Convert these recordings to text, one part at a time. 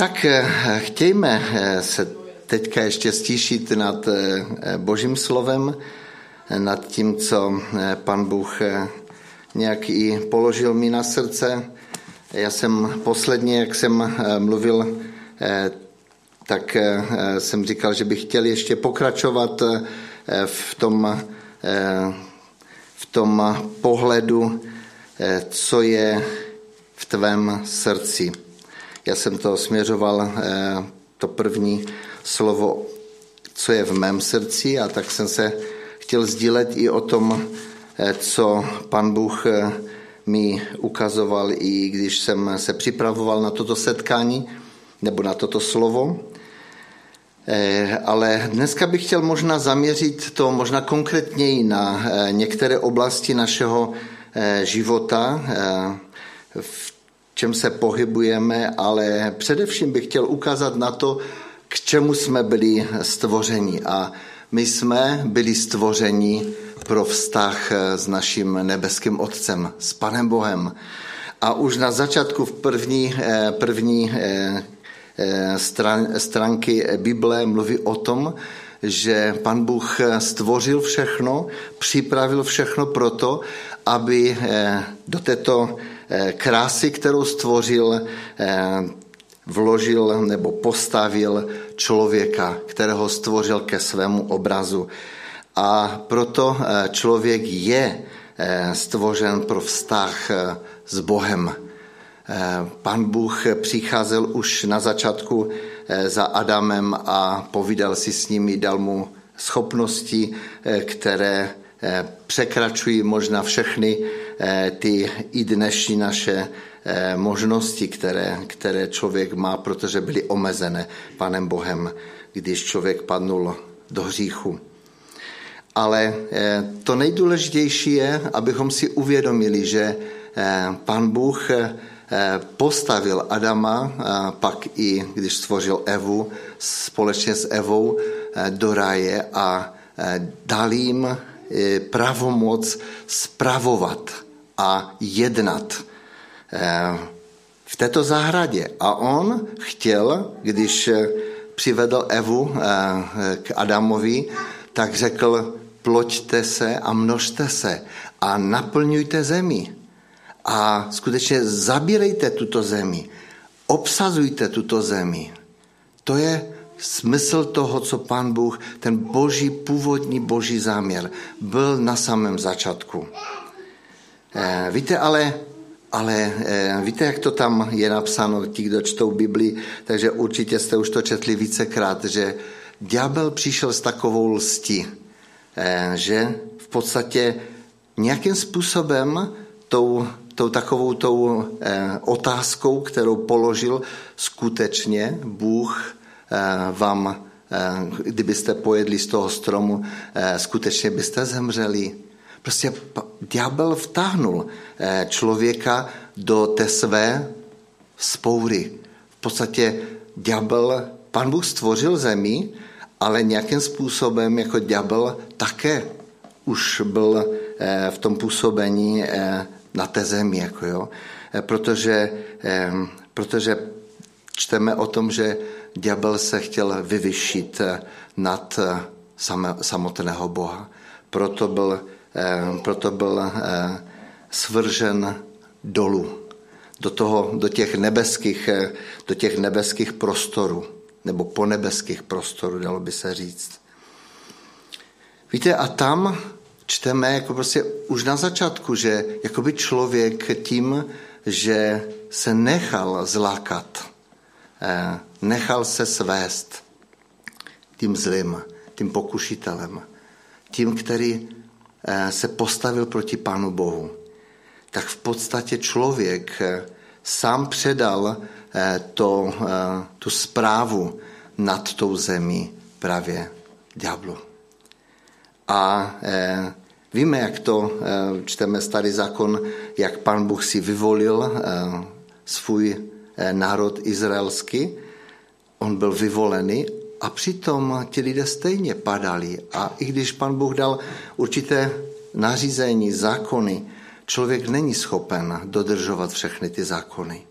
Tak eh, chtějme eh, se teďka ještě stíšit nad eh, Božím slovem, nad tím, co pan Bůh nějak i položil mi na srdce. Já jsem posledně, jak jsem mluvil, tak jsem říkal, že bych chtěl ještě pokračovat v tom, v tom pohledu, co je v tvém srdci. Já jsem to směřoval, eh, to první slovo, co je v mém srdci a tak jsem se chtěl sdílet i o tom, eh, co pan Bůh eh, mi ukazoval, i když jsem se připravoval na toto setkání nebo na toto slovo. Ale dneska bych chtěl možná zaměřit to možná konkrétněji na některé oblasti našeho života, v čem se pohybujeme, ale především bych chtěl ukázat na to, k čemu jsme byli stvořeni. A my jsme byli stvořeni pro vztah s naším nebeským Otcem, s Panem Bohem. A už na začátku v první, eh, první eh, eh, stran, stránky Bible mluví o tom, že pan Bůh stvořil všechno, připravil všechno proto, aby do této krásy, kterou stvořil, eh, vložil nebo postavil člověka, kterého stvořil ke svému obrazu. A proto eh, člověk je stvořen pro vztah s Bohem. Pan Bůh přicházel už na začátku za Adamem a povídal si s nimi, dal mu schopnosti, které překračují možná všechny Eh, ty i dnešní naše eh, možnosti, které, které člověk má, protože byly omezené Panem Bohem, když člověk padnul do hříchu. Ale eh, to nejdůležitější je, abychom si uvědomili, že Pan Bůh postavil Adama, pak i když stvořil Evu společně s Evou do ráje a dal jim pravomoc spravovat a jednat eh, v této zahradě. A on chtěl, když eh, přivedl Evu eh, k Adamovi, tak řekl, ploďte se a množte se a naplňujte zemi. A skutečně zabírejte tuto zemi, obsazujte tuto zemi. To je smysl toho, co pan Bůh, ten boží, původní boží záměr, byl na samém začátku. Eh, víte ale, ale eh, víte, jak to tam je napsáno, ti, kdo čtou Bibli, takže určitě jste už to četli vícekrát, že ďábel přišel s takovou lstí, eh, že v podstatě nějakým způsobem tou, tou takovou tou otázkou, kterou položil skutečně Bůh vám, kdybyste pojedli z toho stromu, skutečně byste zemřeli. Prostě ďábel vtáhnul eh, člověka do té své spoury. V podstatě ďábel, pan Bůh stvořil zemi, ale nějakým způsobem jako ďábel také už byl eh, v tom působení eh, na té zemi, jako jo. Protože, protože čteme o tom, že ďábel se chtěl vyvyšit nad samotného Boha. Proto byl proto byl eh, svržen dolů do, toho, do, těch nebeských, eh, do těch nebeských prostorů, nebo po nebeských prostorů, dalo by se říct. Víte, a tam čteme jako prostě už na začátku, že jakoby člověk tím, že se nechal zlákat, nechal se svést tím zlým, tím pokušitelem, tím, který Eh, se postavil proti Pánu Bohu, tak v podstatě člověk eh, sám předal eh, to, tu zprávu nad tou zemí právě ďáblu. A víme, jak to čteme starý zákon, jak pan Bůh si vyvolil svůj národ izraelský. On byl vyvolený a přitom ti lidé stejně padali. A i když pan Bůh dal určité nařízení, zákony, člověk není schopen dodržovat všechny ty zákony.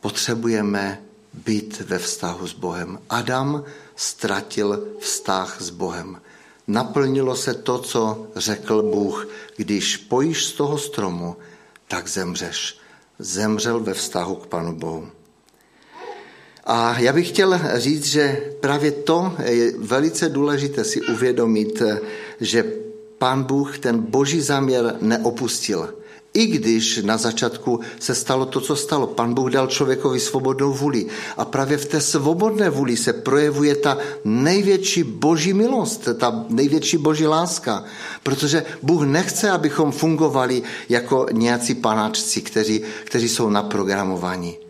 potřebujeme být ve vztahu s Bohem. Adam ztratil vztah s Bohem. Naplnilo se to, co řekl Bůh, když pojíš z toho stromu, tak zemřeš. Zemřel ve vztahu k Panu Bohu. A já bych chtěl říct, že právě to je velice důležité si uvědomit, že Pán Bůh ten boží záměr neopustil. I když na začátku se stalo to, co stalo. Pan Bůh dal člověkovi svobodnou vůli. A právě v té svobodné vůli se projevuje ta největší boží milost, ta největší boží láska. Protože Bůh nechce, abychom fungovali jako nějací panáčci, kteří, kteří jsou naprogramovaní.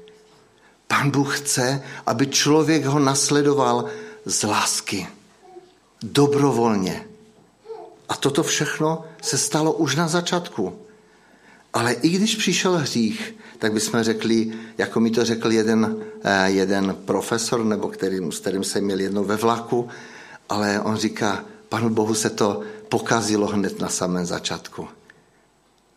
Pan Bůh chce, aby člověk ho nasledoval z lásky. Dobrovolně. A toto všechno se stalo už na začátku. Ale i když přišel hřích, tak bychom řekli, jako mi to řekl jeden, eh, jeden profesor, nebo který, s kterým jsem měl jednou ve vlaku, ale on říká, panu Bohu se to pokazilo hned na samém začátku.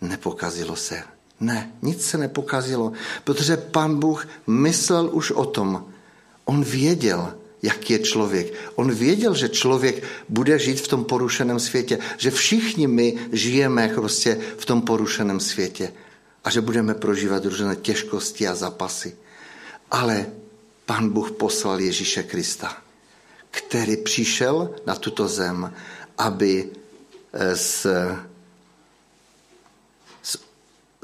Nepokazilo se. Ne, nic se nepokazilo, protože pan Bůh myslel už o tom. On věděl, jak je člověk. On věděl, že člověk bude žít v tom porušeném světě, že všichni my žijeme prostě v tom porušeném světě a že budeme prožívat různé těžkosti a zapasy. Ale pan Bůh poslal Ježíše Krista, který přišel na tuto zem, aby z, z,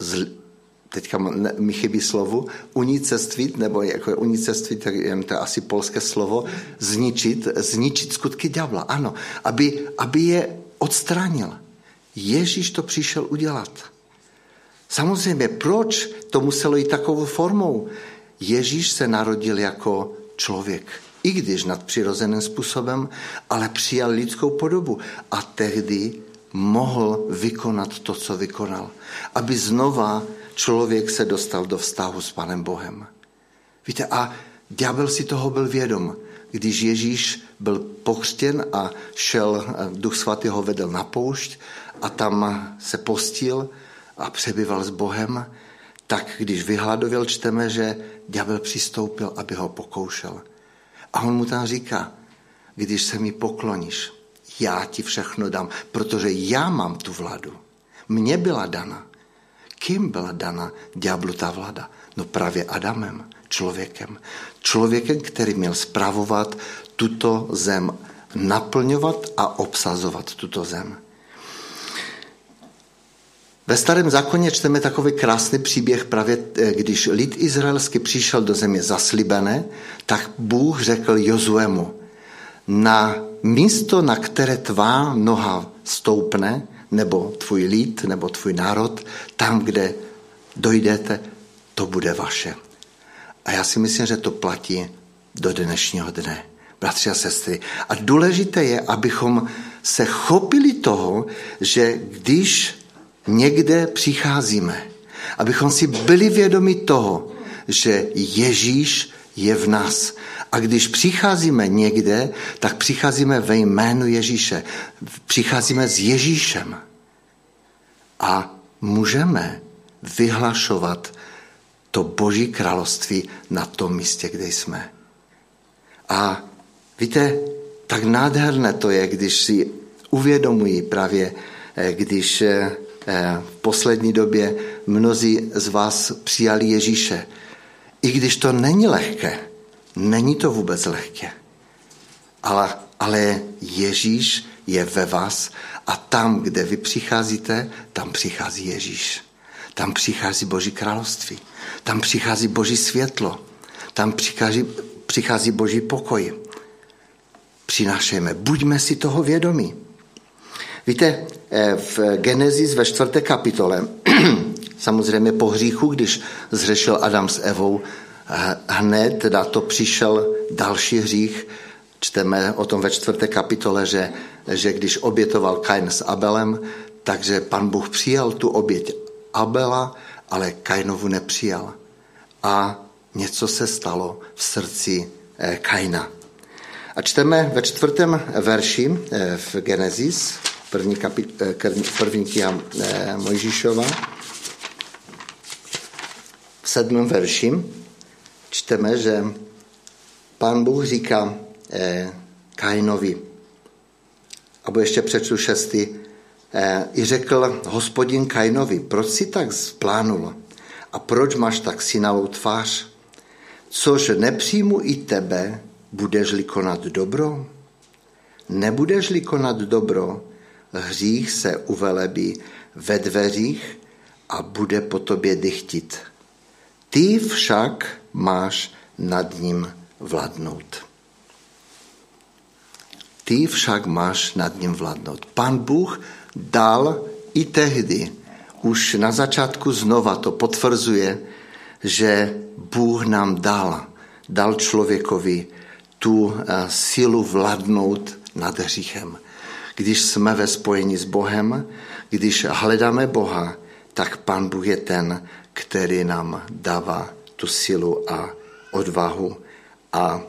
z teďka mi chybí slovo, unicestvit, nebo jako je unicestvit, tak jen to je asi polské slovo, zničit, zničit skutky ďábla. Ano, aby, aby je odstranil. Ježíš to přišel udělat. Samozřejmě, proč to muselo jít takovou formou? Ježíš se narodil jako člověk, i když nadpřirozeným způsobem, ale přijal lidskou podobu a tehdy mohl vykonat to, co vykonal. Aby znova člověk se dostal do vztahu s Panem Bohem. Víte, a ďábel si toho byl vědom. Když Ježíš byl pokřtěn a šel, Duch Svatý ho vedl na poušť a tam se postil a přebyval s Bohem, tak když vyhladověl, čteme, že ďábel přistoupil, aby ho pokoušel. A on mu tam říká, když se mi pokloníš, já ti všechno dám, protože já mám tu vládu. Mně byla dana. Kým byla dana ďáblu ta vláda? No právě Adamem, člověkem. Člověkem, který měl spravovat tuto zem, naplňovat a obsazovat tuto zem. Ve starém zákoně čteme takový krásný příběh právě, eh, když lid izraelský přišel do země zaslibené, tak Bůh řekl Jozuemu, na místo, na které tvá noha stoupne, nebo tvůj lid, nebo tvůj národ, tam, kde dojdete, to bude vaše. A já si myslím, že to platí do dnešního dne, bratři a sestry. A důležité je, abychom se chopili toho, že když někde přicházíme, abychom si byli vědomi toho, že Ježíš je v nás. A když přicházíme někde, tak přicházíme ve jménu Ježíše. Přicházíme s Ježíšem. A můžeme vyhlašovat to Boží království na tom místě, kde jsme. A víte, tak nádherné to je, když si uvědomují právě, eh, když eh, v poslední době mnozí z vás přijali Ježíše. I když to není lehké, není to vůbec lehké. Ale, ale Ježíš je ve vás a tam, kde vy přicházíte, tam přichází Ježíš. Tam přichází Boží království. Tam přichází Boží světlo. Tam přichází, přichází Boží pokoj. Přinášejme. Buďme si toho vědomí. Víte, eh, v Genesis ve čtvrté kapitole, samozřejmě po hříchu, když zřešil Adam s Evou, hned teda to přišel další hřích. Čteme o tom ve čtvrté kapitole, že, že když obětoval Kain s Abelem, takže pan Bůh přijal tu oběť Abela, ale Kainovu nepřijal. A něco se stalo v srdci eh, Kaina. A čteme ve čtvrtém verši v Genesis, první, kapi, eh, první kniha eh, Mojžíšova, v sedmém verši, čteme, že pán Bůh říká eh, Kainovi, abo ještě přečtu šestý, eh, i řekl hospodin Kainovi, proč si tak zplánul a proč máš tak synavou tvář? Což nepřijmu i tebe, budeš-li konat dobro? Nebudeš-li konat dobro, hřích se uvelebí ve dveřích a bude po tobě dychtit. Ty však máš nad ním vládnout. Ty však máš nad ním vládnout. Pan Bůh dal i tehdy, už na začátku znova to potvrzuje, že Bůh nám dal, dal člověkovi tu eh, sílu vládnout nad hříchem. Když jsme ve spojení s Bohem, když hledáme Boha, tak Pan Bůh je ten, který nám dává tu sílu a odvahu a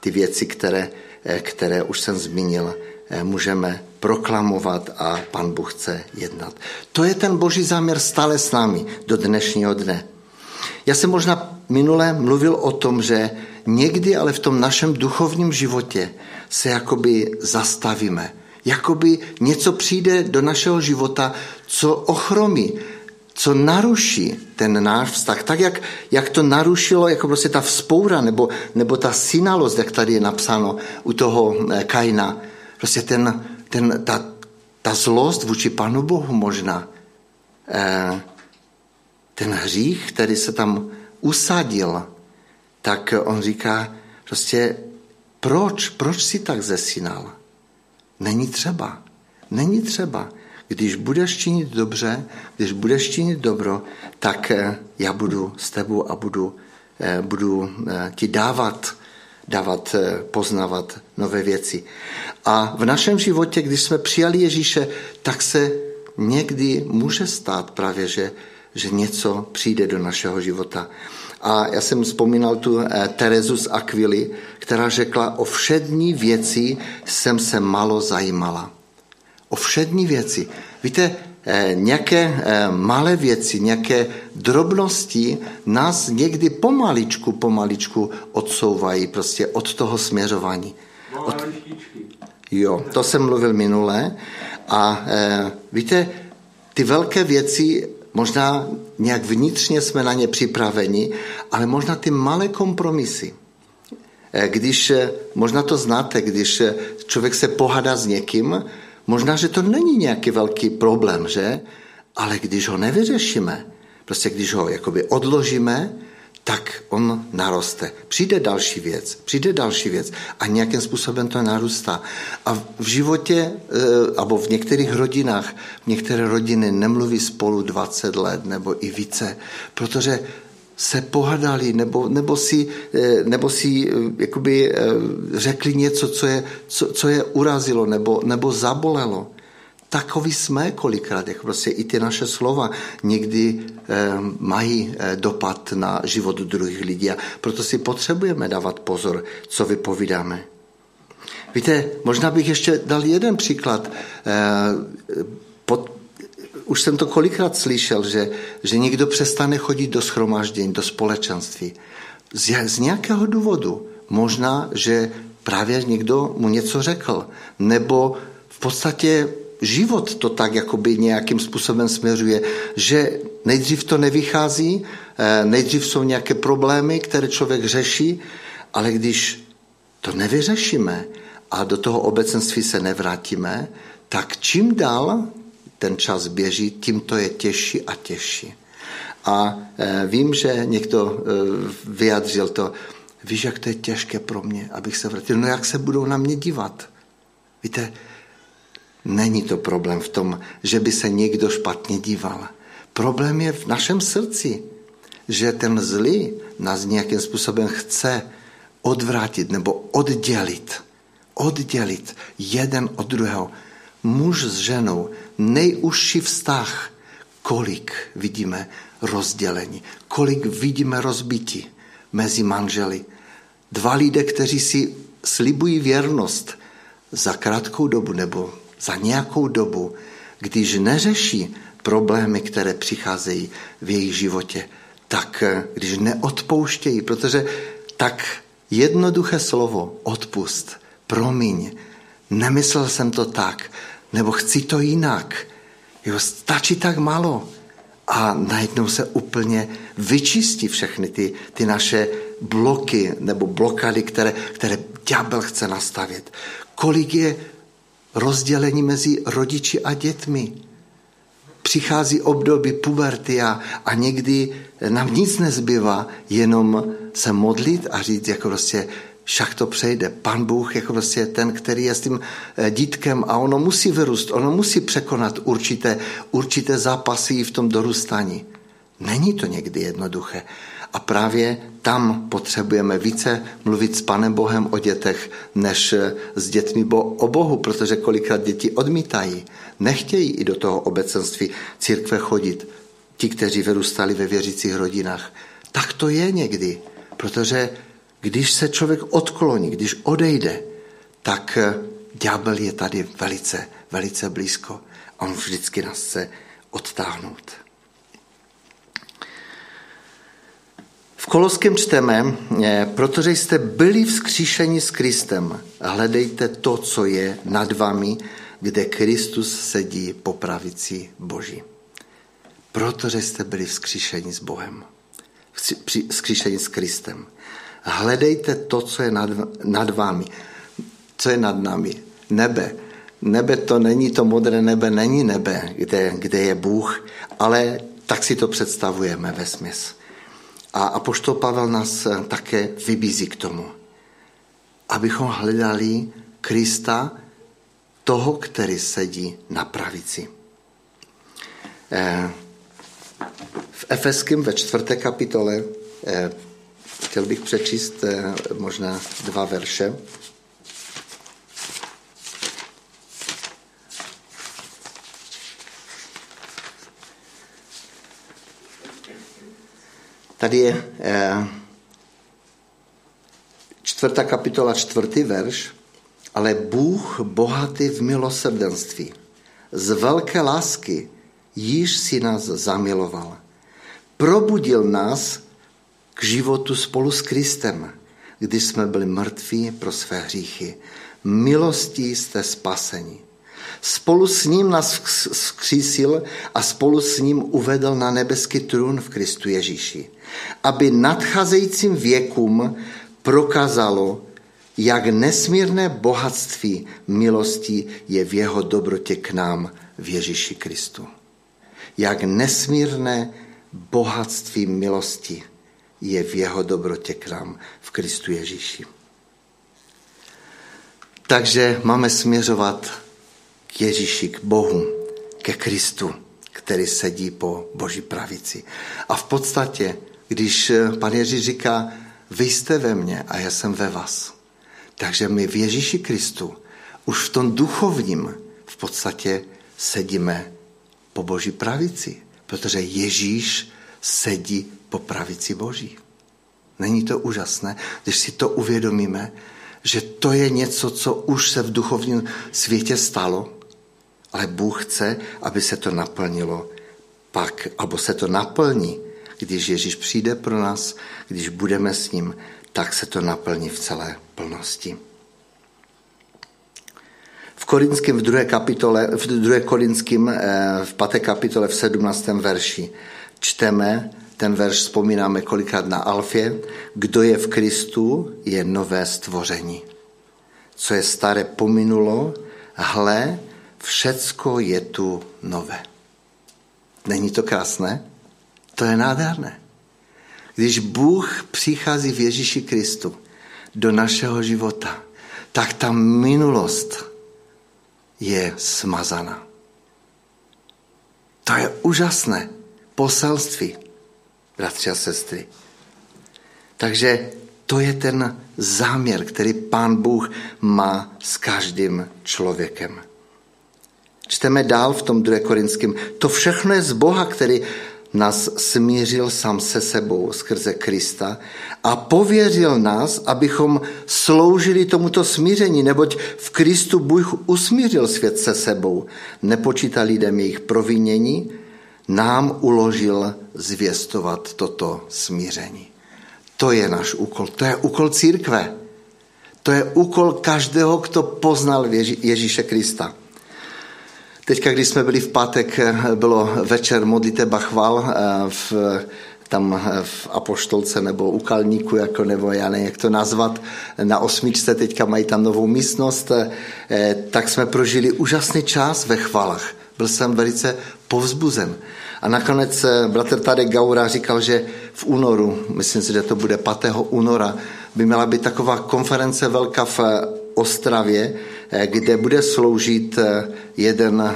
ty věci, které, eh, které už jsem zmínil, eh, můžeme proklamovat a Pan Bůh chce jednat. To je ten boží záměr stále s námi do dnešního dne. Já jsem možná minule mluvil o tom, že někdy ale v tom našem duchovním životě se jakoby zastavíme. Jakoby něco přijde do našeho života, co ochromí, co naruší ten náš vztah. Tak, jak, jak to narušilo jako prostě ta vzpoura nebo, nebo ta synalost, jak tady je napsáno u toho eh, Kaina. Prostě ten, ten, ta, ta zlost vůči Panu Bohu možná. Eh, ten hřích, který se tam usadil, tak on říká prostě, proč, proč si tak zesínal? Není třeba. Není třeba. Když budeš činit dobře, když budeš činit dobro, tak eh, já budu s tebou a budu, eh, budu eh, ti dávat, dávat, poznávat nové věci. A v našem životě, když jsme přijali Ježíše, tak se někdy může stát právě, že, že něco přijde do našeho života. A já jsem vzpomínal tu Terezu z Aquily, která řekla, o všední věci jsem se malo zajímala o všední věci. Víte, eh, nějaké eh, malé věci, nějaké drobnosti nás někdy pomaličku, pomaličku odsouvají prostě od toho směřování. Od... Jo, to jsem mluvil minule. A e, víte, ty velké věci, možná nějak vnitřně jsme na ně připraveni, ale možná ty malé kompromisy. Když, možná to znáte, když člověk se pohádá s někým, Možná, že to není nějaký velký problém, že? Ale když ho nevyřešíme, prostě když ho jakoby odložíme, tak on naroste. Přijde další věc, přijde další věc a nějakým způsobem to narůstá. A v životě, nebo eh, v některých rodinách, některé rodiny nemluví spolu 20 let nebo i více, protože se pohadali nebo, nebo, si, eh, nebo si eh, jakoby eh, řekli něco, co je, co, co je urazilo nebo, nebo zabolelo. Takový jsme kolikrát, jako prostě i ty naše slova někdy mají dopad na život druhých lidí a proto si potřebujeme dávat pozor, co vypovídáme. Víte, možná bych ještě dal jeden příklad. Pod, už jsem to kolikrát slyšel, že, že někdo přestane chodit do schromáždění, do společenství. Z, z nějakého důvodu. Možná, že právě někdo mu něco řekl. Nebo v podstatě život to tak jakoby nějakým způsobem směřuje, že nejdřív to nevychází, eh, nejdřív jsou nějaké problémy, které člověk řeší, ale když to nevyřešíme a do toho obecenství se nevrátíme, tak čím dál ten čas běží, tím to je těžší a těžší. A e, vím, že někdo e, vyjadřil to, víš, jak to je těžké pro mě, abych se vrátil. No jak se budou na mě dívat? Víte, není to problém v tom, že by se někdo špatně díval. Problém je v našem srdci, že ten zlý nás nějakým způsobem chce odvrátit nebo oddělit. Oddělit jeden od druhého. Muž s ženou. Nejužší vztah, kolik vidíme rozdělení, kolik vidíme rozbití mezi manželi. Dva lidé, kteří si slibují věrnost za krátkou dobu nebo za nějakou dobu, když neřeší problémy, které přicházejí v jejich životě, tak když neodpouštějí, protože tak jednoduché slovo odpust, promiň, nemyslel jsem to tak, nebo chci to jinak. Jo, stačí tak málo. A najednou se úplně vyčistí všechny ty, ty naše bloky nebo blokady, které, které ďábel chce nastavit. Kolik je rozdělení mezi rodiči a dětmi. Přichází období puberty a, a někdy nám nic nezbývá, jenom se modlit a říct, jako prostě však to přejde. Pan Bůh jako prostě ten, který je s tím eh, dítkem a ono musí vyrůst, ono musí překonat určité, určité zápasy v tom dorůstání. Není to někdy jednoduché. A právě tam potřebujeme více mluvit s Panem Bohem o dětech, než s dětmi o Bohu, protože kolikrát děti odmítají, nechtějí i do toho obecenství církve chodit. Ti, kteří vyrůstali ve věřících rodinách. Tak to je někdy, protože když se člověk odkloní, když odejde, tak ďábel je tady velice, velice blízko. A on vždycky nás chce odtáhnout. V Koloském čteme, eh, protože jste byli vzkříšeni s Kristem, hledejte to, co je nad vámi, kde Kristus sedí po pravici Boží. Protože jste byli vzkříšeni s Bohem, vzkříšeni s Kristem. Hledejte to, co je nad, nad vámi, co je nad námi. Nebe. Nebe to není to modré nebe, není nebe, kde, kde je Bůh, ale tak si to představujeme ve smyslu. A apoštol Pavel nás eh, také vybízí k tomu, abychom hledali Krista, toho, který sedí na pravici. Eh, v Efeském ve čtvrté kapitole eh, chtěl bych přečíst možná dva verše. Tady je eh, čtvrtá kapitola, čtvrtý verš, ale Bůh bohatý v milosrdenství, z velké lásky, již si nás zamiloval. Probudil nás k životu spolu s Kristem, když jsme byli mrtví pro své hříchy. Milostí jste spaseni. Spolu s ním nás vzkřísil a spolu s ním uvedl na nebeský trůn v Kristu Ježíši aby nadcházejícím věkům prokázalo, jak nesmírné bohatství milosti je v jeho dobrotě k nám v Ježíši Kristu. Jak nesmírné bohatství milosti je v jeho dobrotě k nám v Kristu Ježíši. Takže máme směřovat k Ježíši, k Bohu, ke Kristu, který sedí po Boží pravici. A v podstatě když eh, pan Ježíš říká, vy jste ve mně a já jsem ve vás. Takže my v Ježíši Kristu už v tom duchovním v podstatě sedíme po boží pravici, protože Ježíš sedí po pravici boží. Není to úžasné, když si to uvědomíme, že to je něco, co už se v duchovním světě stalo, ale Bůh chce, aby se to naplnilo pak, abo se to naplní když Ježíš přijde pro nás, když budeme s ním, tak se to naplní v celé plnosti. V Korinském v druhé kapitole, v druhé Korinském eh, v páté kapitole v 17. verši čteme, ten verš vzpomínáme kolikrát na Alfě, kdo je v Kristu, je nové stvoření. Co je staré pominulo, hle, všecko je tu nové. Není to krásné? To je nádherné. Když Bůh přichází v Ježíši Kristu do našeho života, tak ta minulost je smazaná. To je úžasné poselství, bratři a sestry. Takže to je ten záměr, který Pán Bůh má s každým člověkem. Čteme dál v tom 2. Korinském. To všechno je z Boha, který nás smířil sám se sebou skrze Krista a pověřil nás, abychom sloužili tomuto smíření, neboť v Kristu Bůh usmířil svět se sebou, nepočítal lidem jejich provinění, nám uložil zvěstovat toto smíření. to je náš úkol. To je úkol církve. To je úkol každého, kdo poznal Ježíše Krista. Teďka, když jsme byli v pátek, bylo večer modliteba chval eh, v, tam v Apoštolce nebo u Kalníku, jako, nebo já nevím, jak to nazvat, na osmičce, teďka mají tam novou místnost, eh, tak jsme prožili úžasný čas ve chvalách. Byl jsem velice povzbuzen. A nakonec eh, bratr Tadek Gaura říkal, že v únoru, myslím si, že to bude 5. února, by měla být taková konference velká v Ostravě, eh, kde bude sloužit eh, jeden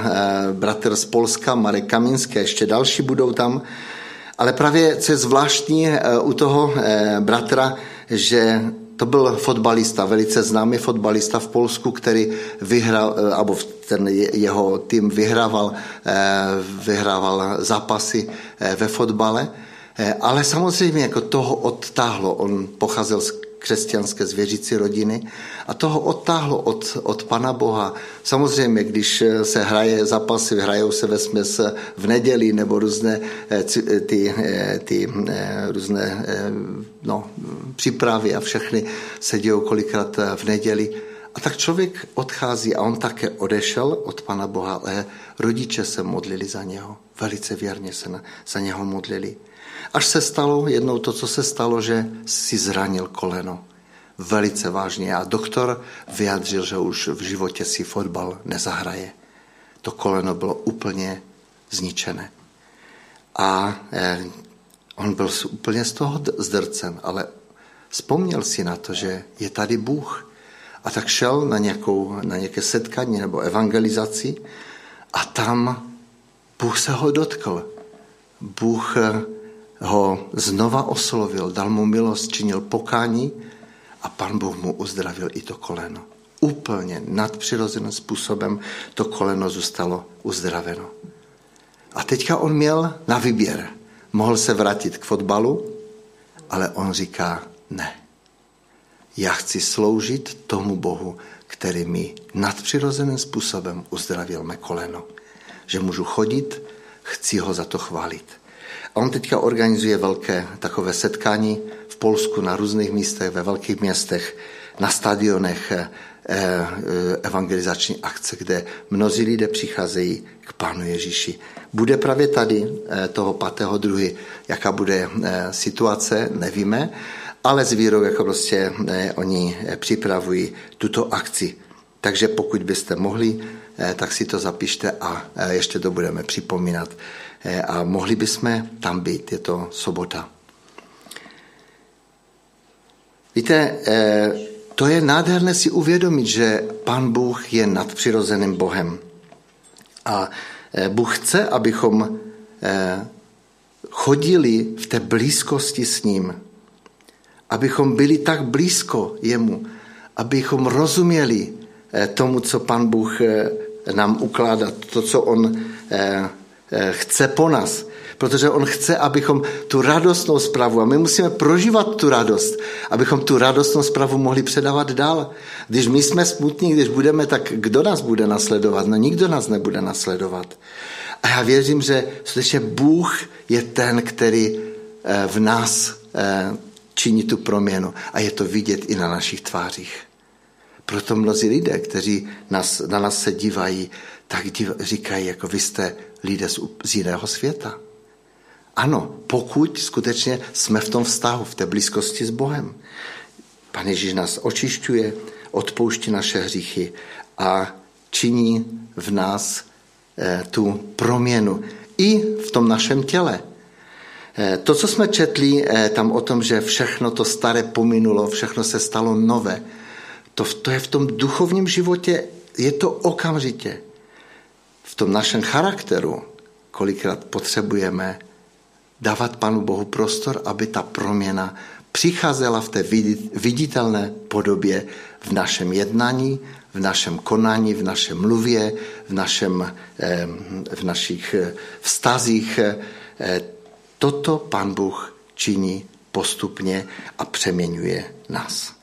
bratr z Polska, Marek Kaminský, ještě další budou tam. Ale právě, co je zvláštní u toho bratra, že to byl fotbalista, velice známý fotbalista v Polsku, který vyhrál, nebo ten jeho tým vyhrával, vyhrával zápasy ve fotbale, ale samozřejmě jako toho odtáhlo, on pocházel z křesťanské zvěřící rodiny a toho odtáhlo od, od Pana Boha. Samozřejmě, když se hraje zápasy, hrajou se ve směs v neděli nebo různé eh, eh, ty, eh, ty různé no, přípravy a všechny se dějou kolikrát v neděli. A tak člověk odchází a on také odešel od Pana Boha, ale rodiče se modlili za něho. Velice věrně se na, za něho modlili. Až se stalo jednou to, co se stalo, že si zranil koleno. Velice vážně. A doktor vyjadřil, že už v životě si fotbal nezahraje. To koleno bylo úplně zničené. A eh, on byl úplně z toho zdrcen, ale vzpomněl si na to, že je tady Bůh. A tak šel na, nějakou, na nějaké setkání nebo evangelizaci a tam Bůh se ho dotkl. Bůh eh, ho znova oslovil, dal mu milost, činil pokání a pan Bůh mu uzdravil i to koleno. Úplně nadpřirozeným způsobem to koleno zůstalo uzdraveno. A teďka on měl na výběr. Mohl se vrátit k fotbalu, ale on říká ne. Já chci sloužit tomu Bohu, který mi nadpřirozeným způsobem uzdravil mé koleno. Že můžu chodit, chci ho za to chválit. On teďka organizuje velké takové setkání v Polsku na různých místech, ve velkých městech, na stadionech, eh, eh, evangelizační akce, kde mnozí lidé přicházejí k Pánu Ježíši. Bude právě tady eh, toho 5. druhy, jaká bude situace, nevíme, ale s vírou, jako prostě oni připravují tuto akci. Takže pokud byste mohli, tak si to zapište a ještě to budeme připomínat. Eh, a mohli bychom tam být, je to sobota. Víte, eh, to je nádherné si uvědomit, že Pan Bůh je nadpřirozeným Bohem. A eh, Bůh chce, abychom chodili v té blízkosti s ním. Abychom byli tak blízko jemu, abychom rozuměli tomu, co Pan Bůh nám ukládá, to, co on chce po nás. Protože on chce, abychom tu radostnou zprávu, a my musíme prožívat tu radost, abychom tu radostnou zprávu mohli předávat dál. Když my jsme smutní, když budeme, tak kdo nás bude nasledovat? No nikdo nás nebude nasledovat. A já věřím, že skutečně Bůh je ten, který eh, v nás eh, činí tu proměnu. A je to vidět i na našich tvářích. Proto mnozí lidé, kteří nás, na nás se dívají, tak div, říkají, jako vy jste lidé z, jiného světa. Ano, pokud skutečně jsme v tom vztahu, v té blízkosti s Bohem. Pane Ježíš nás očišťuje, odpouští naše hříchy a činí v nás eh, tu proměnu i v tom našem těle. Eh, to, co jsme četli eh, tam o tom, že všechno to staré pominulo, všechno se stalo nové, to, to je v tom duchovním životě, je to okamžitě v tom našem charakteru kolikrát potřebujeme dávat Panu Bohu prostor, aby ta proměna přicházela v té viditelné podobě v našem jednání, v našem konání, v našem mluvě, v, našem, v našich eh, vztazích. Eh, toto Pan Bůh činí postupně a přeměňuje nás.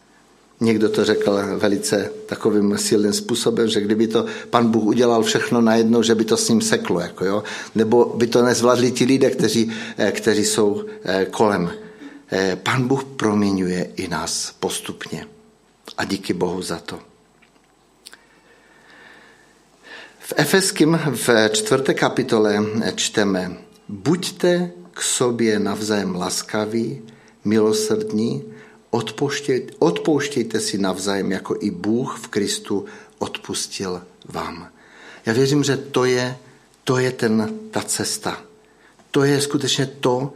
Někdo to řekl velice takovým silným způsobem, že kdyby to pan Bůh udělal všechno najednou, že by to s ním seklo. Jako jo? Nebo by to nezvládli ti lidé, kteří, eh, kteří jsou eh, kolem. eh, Pan Bůh proměňuje i nás postupně. A díky Bohu za to. V Efeským v čtvrté kapitole čteme Buďte k sobě navzájem laskaví, milosrdní, odpouštějte, si navzájem, jako i Bůh v Kristu odpustil vám. Já věřím, že to je, to je ten, ta cesta. To je skutečně to,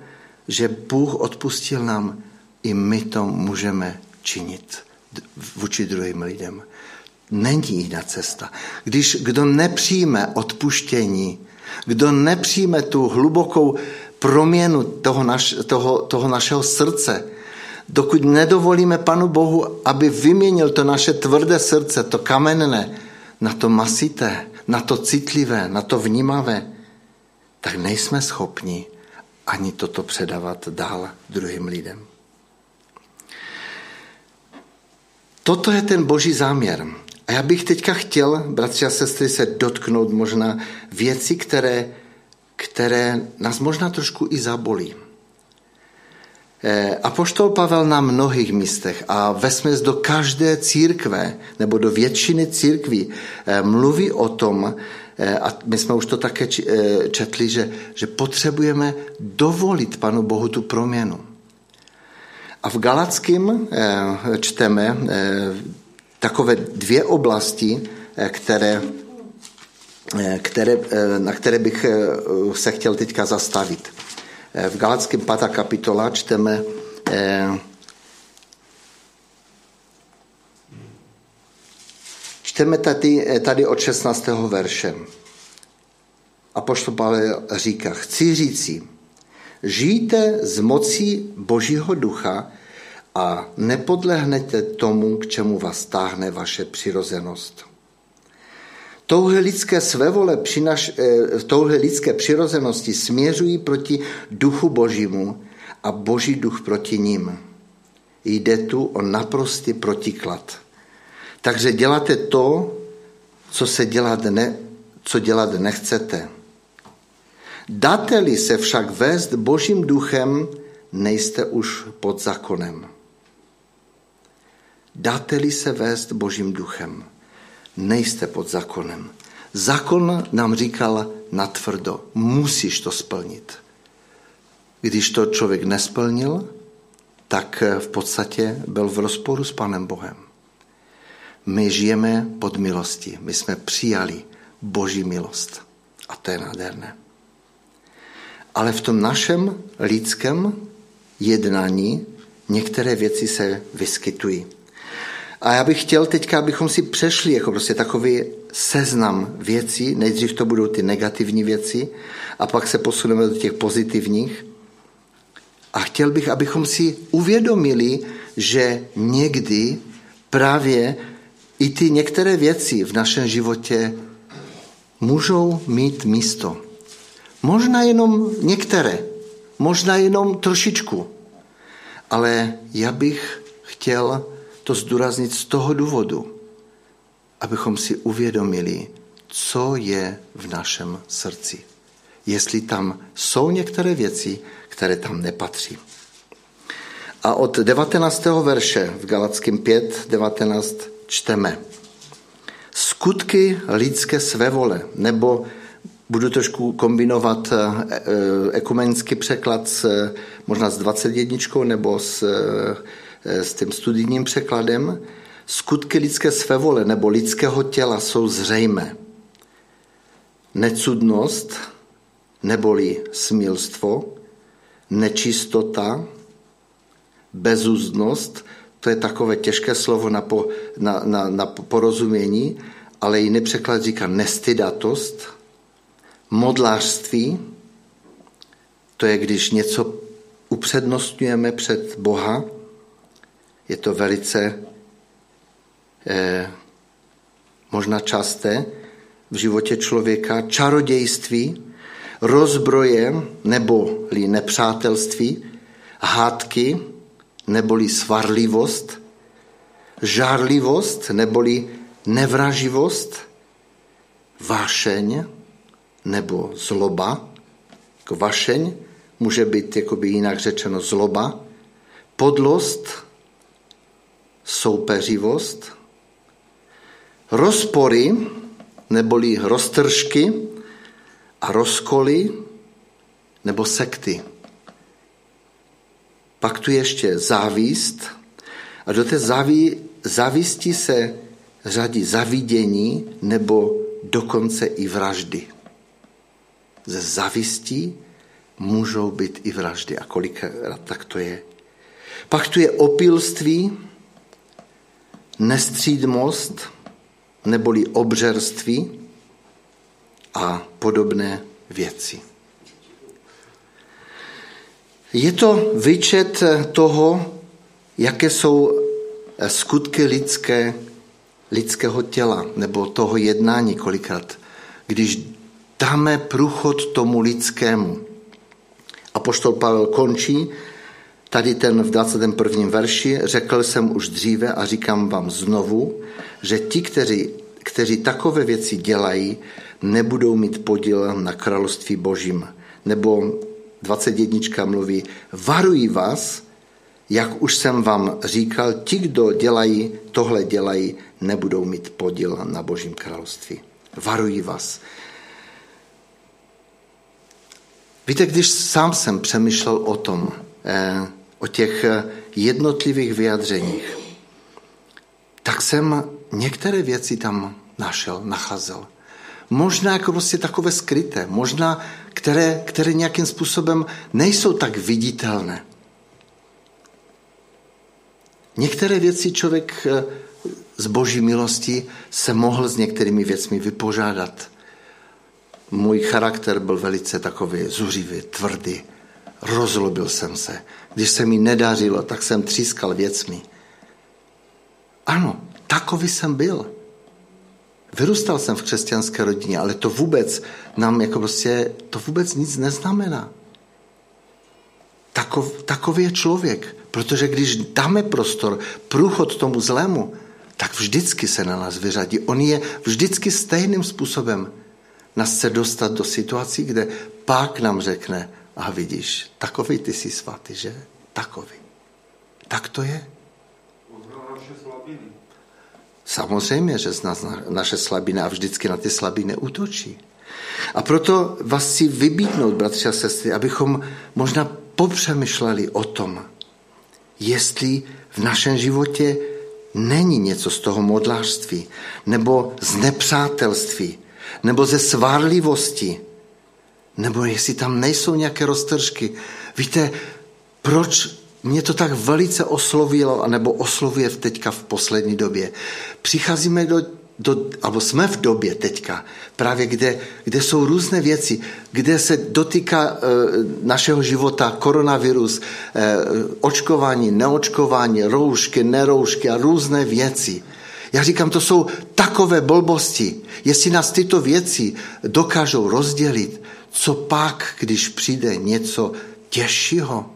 že Bůh odpustil nám, i my to můžeme činit vůči druhým lidem. Není jiná cesta. Když kdo nepřijme odpuštění, kdo nepřijme tu hlubokou proměnu toho, naš, toho, toho našeho srdce, dokud nedovolíme Panu Bohu, aby vyměnil to naše tvrdé srdce, to kamenné, na to masité, na to citlivé, na to vnímavé, tak nejsme schopni ani toto předávat dál druhým lidem. Toto je ten boží záměr. A já bych teďka chtěl, bratři a sestry, se dotknout možná věci, které, které nás možná trošku i zabolí. Eh, Apoštol Pavel na mnohých místech a vesměs do každé církve nebo do většiny církví eh, mluví o tom, eh, a my jsme už to také četli, že, že potřebujeme dovolit Panu Bohu tu proměnu. A v Galackém čteme takové dvě oblasti, které, které, na které bych se chtěl teďka zastavit. V Galackém 5. kapitola čteme Čteme tady, tady od 16. verše. A poštol Pavel říká, chci říci, žijte z mocí Božího ducha a nepodlehnete tomu, k čemu vás táhne vaše přirozenost. Touhy lidské svévole, přinaš, eh, touhy lidské přirozenosti směřují proti duchu božímu a boží duch proti ním. Jde tu o naprostý protiklad. Takže děláte to, co se dělat, ne, co dělat nechcete. Dáte-li se však vést božím duchem, nejste už pod zákonem. Dáte-li se vést božím duchem nejste pod zákonem. Zákon nám říkal natvrdo, musíš to splnit. Když to člověk nesplnil, tak v podstatě byl v rozporu s Panem Bohem. My žijeme pod milostí, my jsme přijali Boží milost. A to je nádherné. Ale v tom našem lidském jednání některé věci se vyskytují. A já bych chtěl teďka, abychom si přešli jako prostě takový seznam věcí. Nejdřív to budou ty negativní věci a pak se posuneme do těch pozitivních. A chtěl bych, abychom si uvědomili, že někdy právě i ty některé věci v našem životě můžou mít místo. Možná jenom některé, možná jenom trošičku. Ale já bych chtěl to zdůraznit z toho důvodu, abychom si uvědomili, co je v našem srdci. Jestli tam jsou některé věci, které tam nepatří. A od 19. verše v Galackém 5, 19 čteme. Skutky lidské svévole, nebo budu trošku kombinovat eh, eh, ekumenický překlad s, možná s 21 nebo s Eh, s tím studijním překladem, skutky lidské svévole nebo lidského těla jsou zřejmé. Necudnost neboli smilstvo, nečistota, bezúznost, to je takové těžké slovo na, po, na, na, na porozumění, ale jiný překlad říká nestydatost, modlářství, to je, když něco upřednostňujeme před Boha, je to velice eh, možná časté v životě člověka, čarodějství, rozbroje neboli nepřátelství, hádky neboli svarlivost, žárlivost neboli nevraživost, vášeň nebo zloba. Jako může být jakoby jinak řečeno zloba, podlost, soupeřivost, rozpory neboli roztržky a rozkoly nebo sekty. Pak tu ještě závíst a do té záví, závisti se řadí zavidění nebo dokonce i vraždy. Ze zavistí můžou být i vraždy a kolikrát tak to je. Pak tu je opilství, nestřídmost, neboli obřerství a podobné věci. Je to výčet toho, jaké jsou skutky lidské, lidského těla nebo toho jednání kolikrát, když dáme průchod tomu lidskému. A poštol Pavel končí tady ten v 21. verši, řekl jsem už dříve a říkám vám znovu, že ti, kteří, kteří takové věci dělají, nebudou mít podíl na království božím. Nebo 21. mluví, varují vás, jak už jsem vám říkal, ti, kdo dělají, tohle dělají, nebudou mít podíl na božím království. Varují vás. Víte, když sám jsem přemýšlel o tom, eh, o těch jednotlivých vyjadřeních, tak jsem některé věci tam našel, nacházel. Možná jako prostě takové skryté, možná které, které nějakým způsobem nejsou tak viditelné. Některé věci člověk eh, z boží milosti se mohl s některými věcmi vypořádat. Můj charakter byl velice takový zuřivý, tvrdý. Rozlobil jsem se. Když se mi nedařilo, tak jsem třískal věcmi. Ano, takový jsem byl. Vyrůstal jsem v křesťanské rodině, ale to vůbec nám jako prostě, to vůbec nic neznamená. Takov, takový je člověk, protože když dáme prostor, průchod tomu zlému, tak vždycky se na nás vyřadí. On je vždycky stejným způsobem nás chce dostat do situací, kde pak nám řekne, a vidíš, takový ty jsi svatý, že? Takový. Tak to je. Samozřejmě, že zná naše slabiny a vždycky na ty slabiny útočí. A proto vás chci vybídnout, bratři a sestry, abychom možná popřemýšleli o tom, jestli v našem životě není něco z toho modlářství, nebo z nepřátelství, nebo ze svárlivosti, nebo jestli tam nejsou nějaké roztržky. Víte, proč mě to tak velice oslovilo, nebo oslovuje teďka v poslední době. Přicházíme do, do alebo jsme v době teďka, právě kde, kde jsou různé věci, kde se dotýká e, našeho života koronavirus, e, očkování, neočkování, roušky, neroušky a různé věci. Já říkám, to jsou takové blbosti. Jestli nás tyto věci dokážou rozdělit, co pak, když přijde něco těžšího?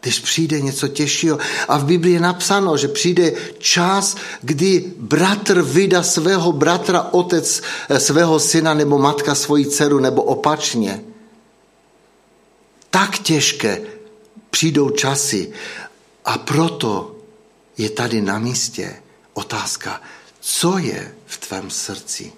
Když přijde něco těžšího. A v Biblii je napsáno, že přijde čas, kdy bratr vydá svého bratra, otec eh, svého syna nebo matka svoji dceru nebo opačně. Tak těžké přijdou časy. A proto je tady na místě otázka, co je v tvém srdci.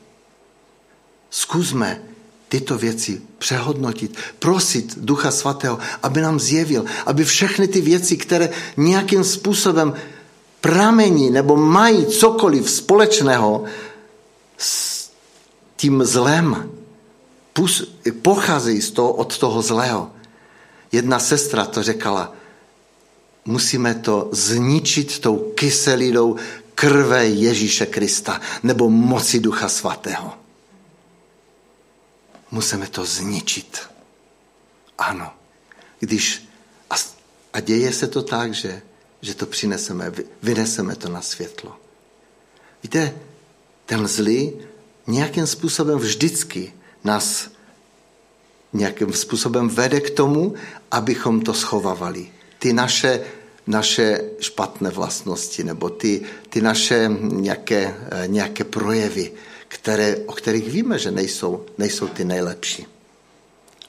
Zkusme tyto věci přehodnotit, prosit Ducha Svatého, aby nám zjevil, aby všechny ty věci, které nějakým způsobem pramení nebo mají cokoliv společného s tím zlem, pocházejí z toho, od toho zlého. Jedna sestra to řekala, musíme to zničit tou kyselinou krve Ježíše Krista nebo moci Ducha Svatého. Musíme to zničit. Ano. Když, a, a děje se to tak, že, že to přineseme, vyneseme to na světlo. Víte, ten zlý nějakým způsobem vždycky nás nějakým způsobem vede k tomu, abychom to schovávali. Ty naše, naše špatné vlastnosti nebo ty, ty naše nějaké, nějaké projevy, které, o kterých víme, že nejsou, nejsou ty nejlepší.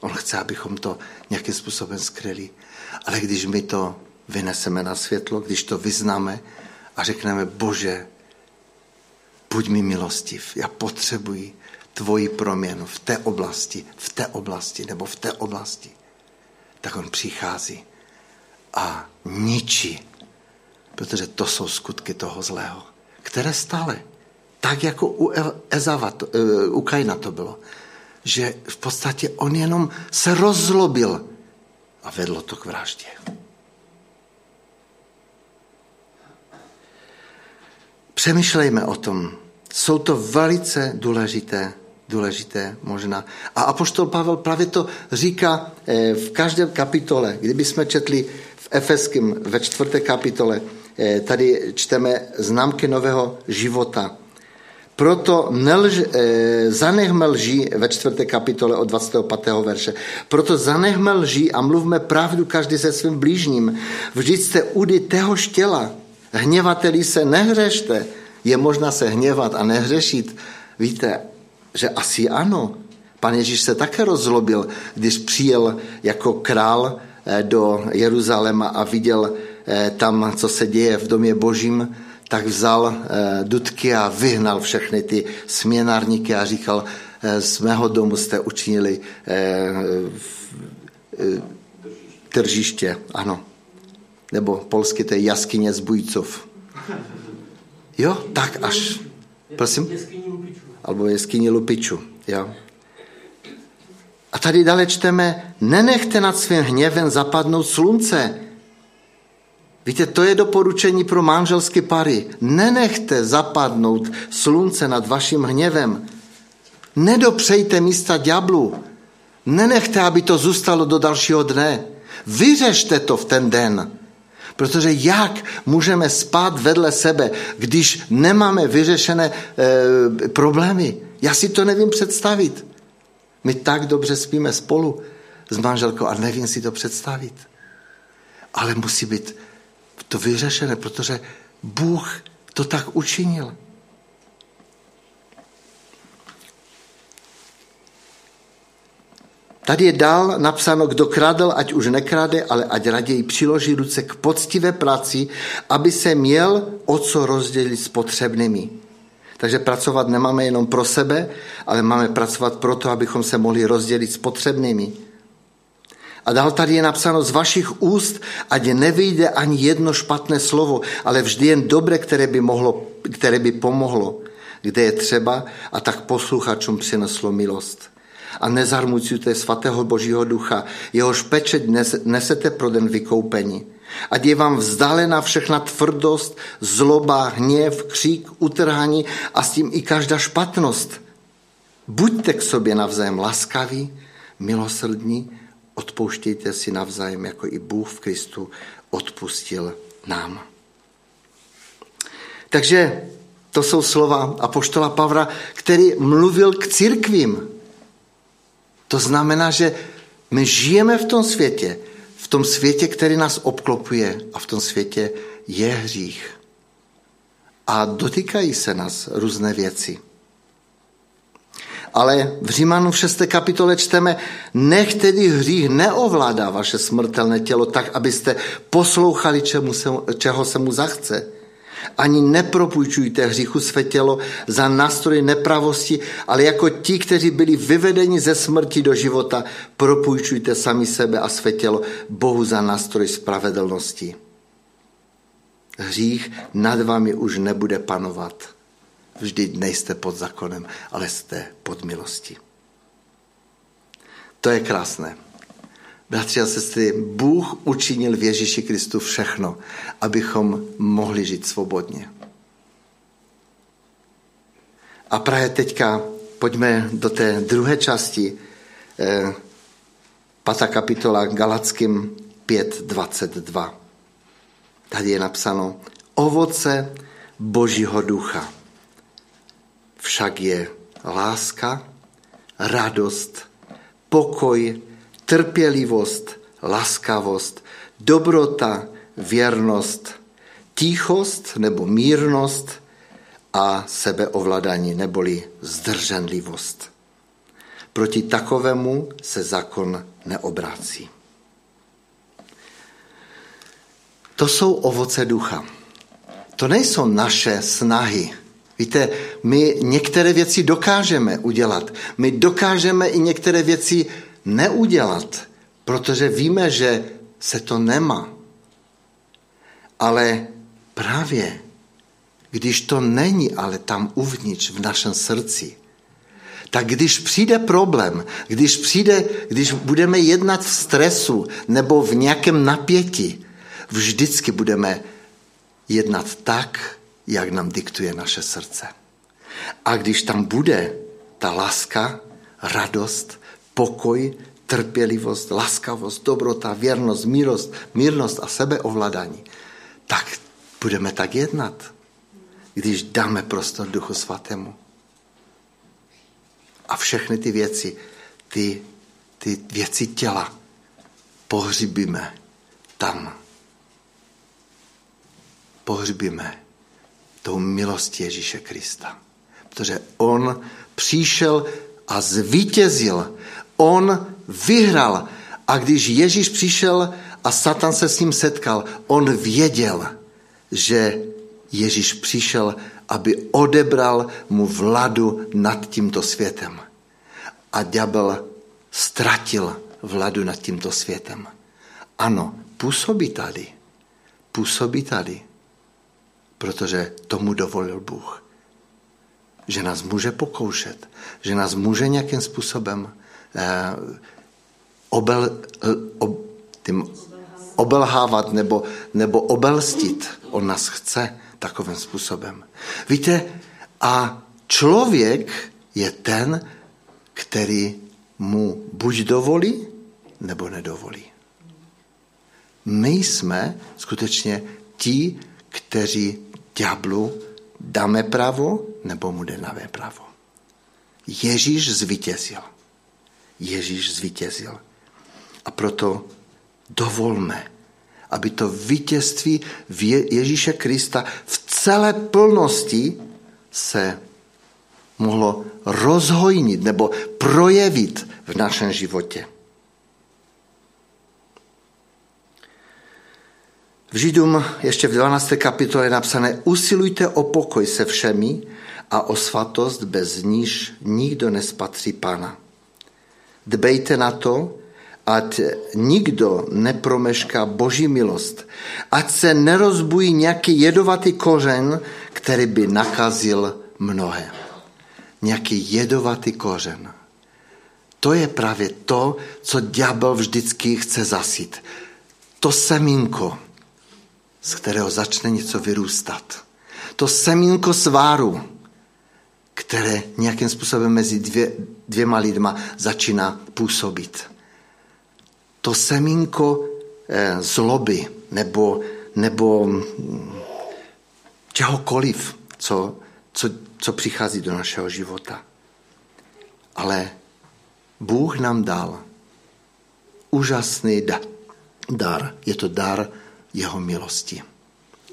On chce, abychom to nějakým způsobem skryli. Ale když my to vyneseme na světlo, když to vyznáme a řekneme, Bože, buď mi milostiv, já potřebuji tvoji proměnu v té oblasti, v té oblasti nebo v té oblasti, tak on přichází a ničí, protože to jsou skutky toho zlého, které stále, tak jako u, Ezava, eh, u Kaina to bylo, že v podstatě on jenom se rozlobil a vedlo to k vraždě. Přemýšlejme o tom. Jsou to velice důležité, důležité možná. A apoštol Pavel právě to říká eh, v každé kapitole. Kdyby jsme četli v Efeském ve čtvrté kapitole, eh, tady čteme známky nového života. Proto nelž, e, zanechme lží ve čtvrté kapitole od 25. verše. Proto zanechme lží a mluvme pravdu každý se svým blížním. Vždyť jste údy téhož těla. Hněvateli se nehřešte. Je možná se hněvat a nehřešit. Víte, že asi ano. Pan Ježíš se také rozlobil, když přijel jako král e, do Jeruzaléma a viděl e, tam, co se děje v domě božím, tak vzal eh, dudky a vyhnal všechny ty směnárníky a říkal, eh, z mého domu jste učinili eh, tržiště, ano. Nebo polsky to je jaskyně zbůjcov. Jo, tak až. Prosím? Albo jeskyní lupičů. Jo. A tady dále čteme, nenechte nad svým hněvem zapadnout slunce, Víte, to je doporučení pro manželské pary. Nenechte zapadnout slunce nad vaším hněvem. Nedopřejte místa ďáblu. Nenechte, aby to zůstalo do dalšího dne. Vyřešte to v ten den. Protože jak můžeme spát vedle sebe, když nemáme vyřešené e, problémy? Já si to nevím představit. My tak dobře spíme spolu s manželkou a nevím si to představit. Ale musí být to vyřešené, protože Bůh to tak učinil. Tady je dál napsáno, kdo kradl, ať už nekrade, ale ať raději přiloží ruce k poctivé práci, aby se měl o co rozdělit s potřebnými. Takže pracovat nemáme jenom pro sebe, ale máme pracovat proto, abychom se mohli rozdělit s potřebnými. A dál tady je napsáno z vašich úst, ať nevyjde ani jedno špatné slovo, ale vždy jen dobré, které by, mohlo, které by pomohlo, kde je třeba a tak posluchačům přineslo milost. A nezarmucujte svatého Božího ducha, jehož pečeť nesete pro den vykoupení. Ať je vám vzdálená všechna tvrdost, zloba, hněv, křík, utrhání a s tím i každá špatnost. Buďte k sobě navzájem laskaví, milosrdní, odpouštějte si navzájem, jako i Bůh v Kristu odpustil nám. Takže to jsou slova apoštola Pavla, který mluvil k církvím. To znamená, že my žijeme v tom světě, v tom světě, který nás obklopuje a v tom světě je hřích. A dotýkají se nás různé věci. Ale v Římanu v 6. kapitole čteme, nech tedy hřích neovládá vaše smrtelné tělo tak, abyste poslouchali, čemu se, čeho se mu zachce. Ani nepropůjčujte hříchu své tělo za nástroj nepravosti, ale jako ti, kteří byli vyvedeni ze smrti do života, propůjčujte sami sebe a své tělo Bohu za nástroj spravedlnosti. Hřích nad vámi už nebude panovat. Vždyť nejste pod zákonem, ale jste pod milostí. To je krásné. Bratři a sestry, Bůh učinil v Ježíši Kristu všechno, abychom mohli žít svobodně. A právě teďka pojďme do té druhé části, eh, pátá kapitola Galackým 5.22. Tady je napsáno ovoce Božího ducha však je láska, radost, pokoj, trpělivost, laskavost, dobrota, věrnost, tichost nebo mírnost a sebeovládání neboli zdrženlivost. Proti takovému se zákon neobrácí. To jsou ovoce ducha. To nejsou naše snahy. Víte, my některé věci dokážeme udělat. My dokážeme i některé věci neudělat, protože víme, že se to nemá. Ale právě když to není ale tam uvnitř v našem srdci, tak když přijde problém, když přijde, když budeme jednat v stresu nebo v nějakém napětí, vždycky budeme jednat tak, jak nám diktuje naše srdce. A když tam bude ta láska, radost, pokoj, trpělivost, laskavost, dobrota, věrnost, mírost, mírnost a sebeovládání, tak budeme tak jednat, když dáme prostor Duchu Svatému. A všechny ty věci, ty, ty věci těla pohřbíme tam. Pohřbíme tou milostí Ježíše Krista. Protože on přišel a zvítězil. On vyhrál. A když Ježíš přišel a Satan se s ním setkal, on věděl, že Ježíš přišel, aby odebral mu vladu nad tímto světem. A ďábel ztratil vladu nad tímto světem. Ano, působí tady. Působí tady. Protože tomu dovolil Bůh. Že nás může pokoušet, že nás může nějakým způsobem eh, obel, ob, tím obelhávat nebo, nebo obelstit. On nás chce takovým způsobem. Víte, a člověk je ten, který mu buď dovolí, nebo nedovolí. My jsme skutečně ti, kteří ďáblu dáme právo, nebo mu dáme právo. Ježíš zvítězil. Ježíš zvítězil. A proto dovolme, aby to vítězství Ježíše Krista v celé plnosti se mohlo rozhojnit nebo projevit v našem životě. V Židům ještě v 12. kapitole je napsané usilujte o pokoj se všemi a o svatost, bez níž nikdo nespatří Pana. Dbejte na to, ať nikdo nepromešká boží milost, ať se nerozbují nějaký jedovatý kořen, který by nakazil mnohé. Nějaký jedovatý kořen. To je právě to, co ďábel vždycky chce zasít. To semínko, z kterého začne něco vyrůstat. To semínko sváru, které nějakým způsobem mezi dvě, dvěma lidma začíná působit to semínko eh, zloby nebo, nebo mm, čehokoliv, co, co, co přichází do našeho života. Ale Bůh nám dal úžasný dar. Je to dar jeho milosti,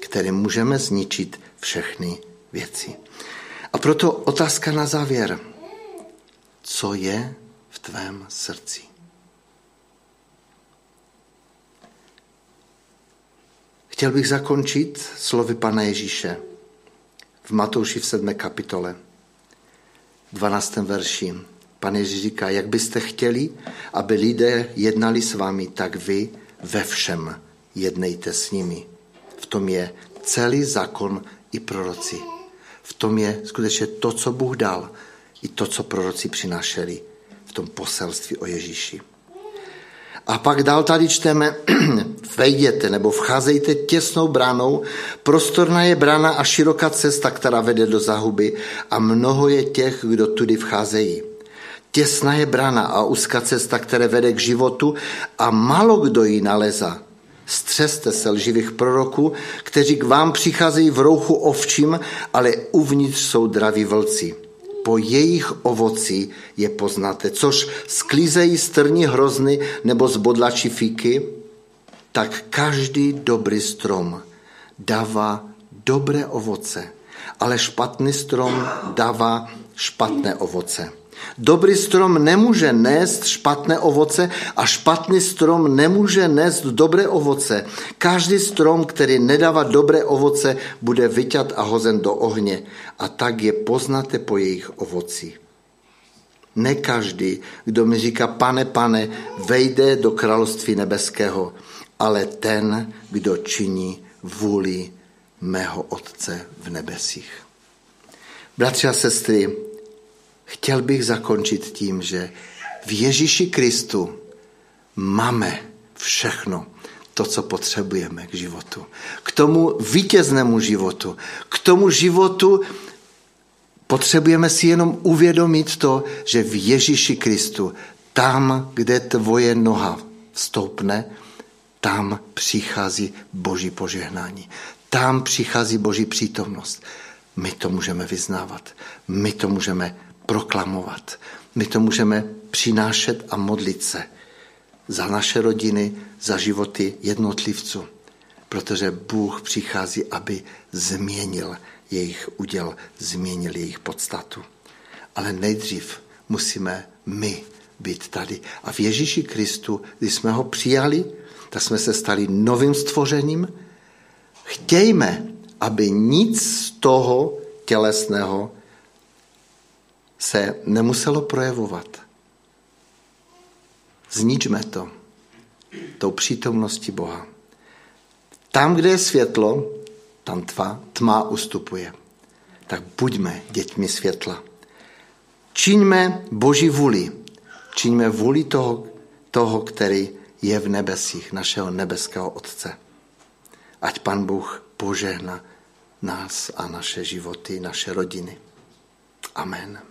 který můžeme zničit všechny věci. A proto otázka na závěr. Co je v tvém srdci? Chtěl bych zakončit slovy Pana Ježíše v Matouši v 7. kapitole, 12. verši. Pan Ježíš říká, jak byste chtěli, aby lidé jednali s vámi, tak vy ve všem jednejte s nimi. V tom je celý zákon i proroci. V tom je skutečně to, co Bůh dal, i to, co proroci přinášeli v tom poselství o Ježíši. A pak dál tady čteme, vejděte nebo vcházejte těsnou bránou, prostorná je brána a široká cesta, která vede do zahuby a mnoho je těch, kdo tudy vcházejí. Těsná je brána a úzká cesta, které vede k životu a málo kdo ji naleza. Střeste se lživých proroků, kteří k vám přicházejí v rouchu ovčím, ale uvnitř jsou draví vlci po jejich ovoci je poznáte, což sklízejí strní hrozny nebo zbodlačí fíky, tak každý dobrý strom dává dobré ovoce, ale špatný strom dává špatné ovoce. Dobrý strom nemůže nést špatné ovoce a špatný strom nemůže nést dobré ovoce. Každý strom, který nedává dobré ovoce, bude vyťat a hozen do ohně. A tak je poznáte po jejich ovoci. Ne každý, kdo mi říká, pane, pane, vejde do království nebeského, ale ten, kdo činí vůli mého Otce v nebesích. Bratři a sestry, chtěl bych zakončit tím, že v Ježíši Kristu máme všechno to, co potřebujeme k životu. K tomu vítěznému životu. K tomu životu potřebujeme si jenom uvědomit to, že v Ježíši Kristu, tam, kde tvoje noha stoupne, tam přichází Boží požehnání. Tam přichází Boží přítomnost. My to můžeme vyznávat. My to můžeme proklamovat. My to můžeme přinášet a modlit se za naše rodiny, za životy jednotlivců. Protože Bůh přichází, aby změnil jejich uděl, změnil jejich podstatu. Ale nejdřív musíme my být tady. A v Ježíši Kristu, když jsme ho přijali, tak jsme se stali novým stvořením. Chtějme, aby nic z toho tělesného se nemuselo projevovat. Zničme to tou přítomností Boha. Tam, kde je světlo, tam tma, tma ustupuje. Tak buďme děťmi světla. Čiňme Boží vůli. Čiňme vůli toho, toho, který je v nebesích, našeho nebeského Otce. Ať Pan Bůh požehna nás a naše životy, naše rodiny. Amen.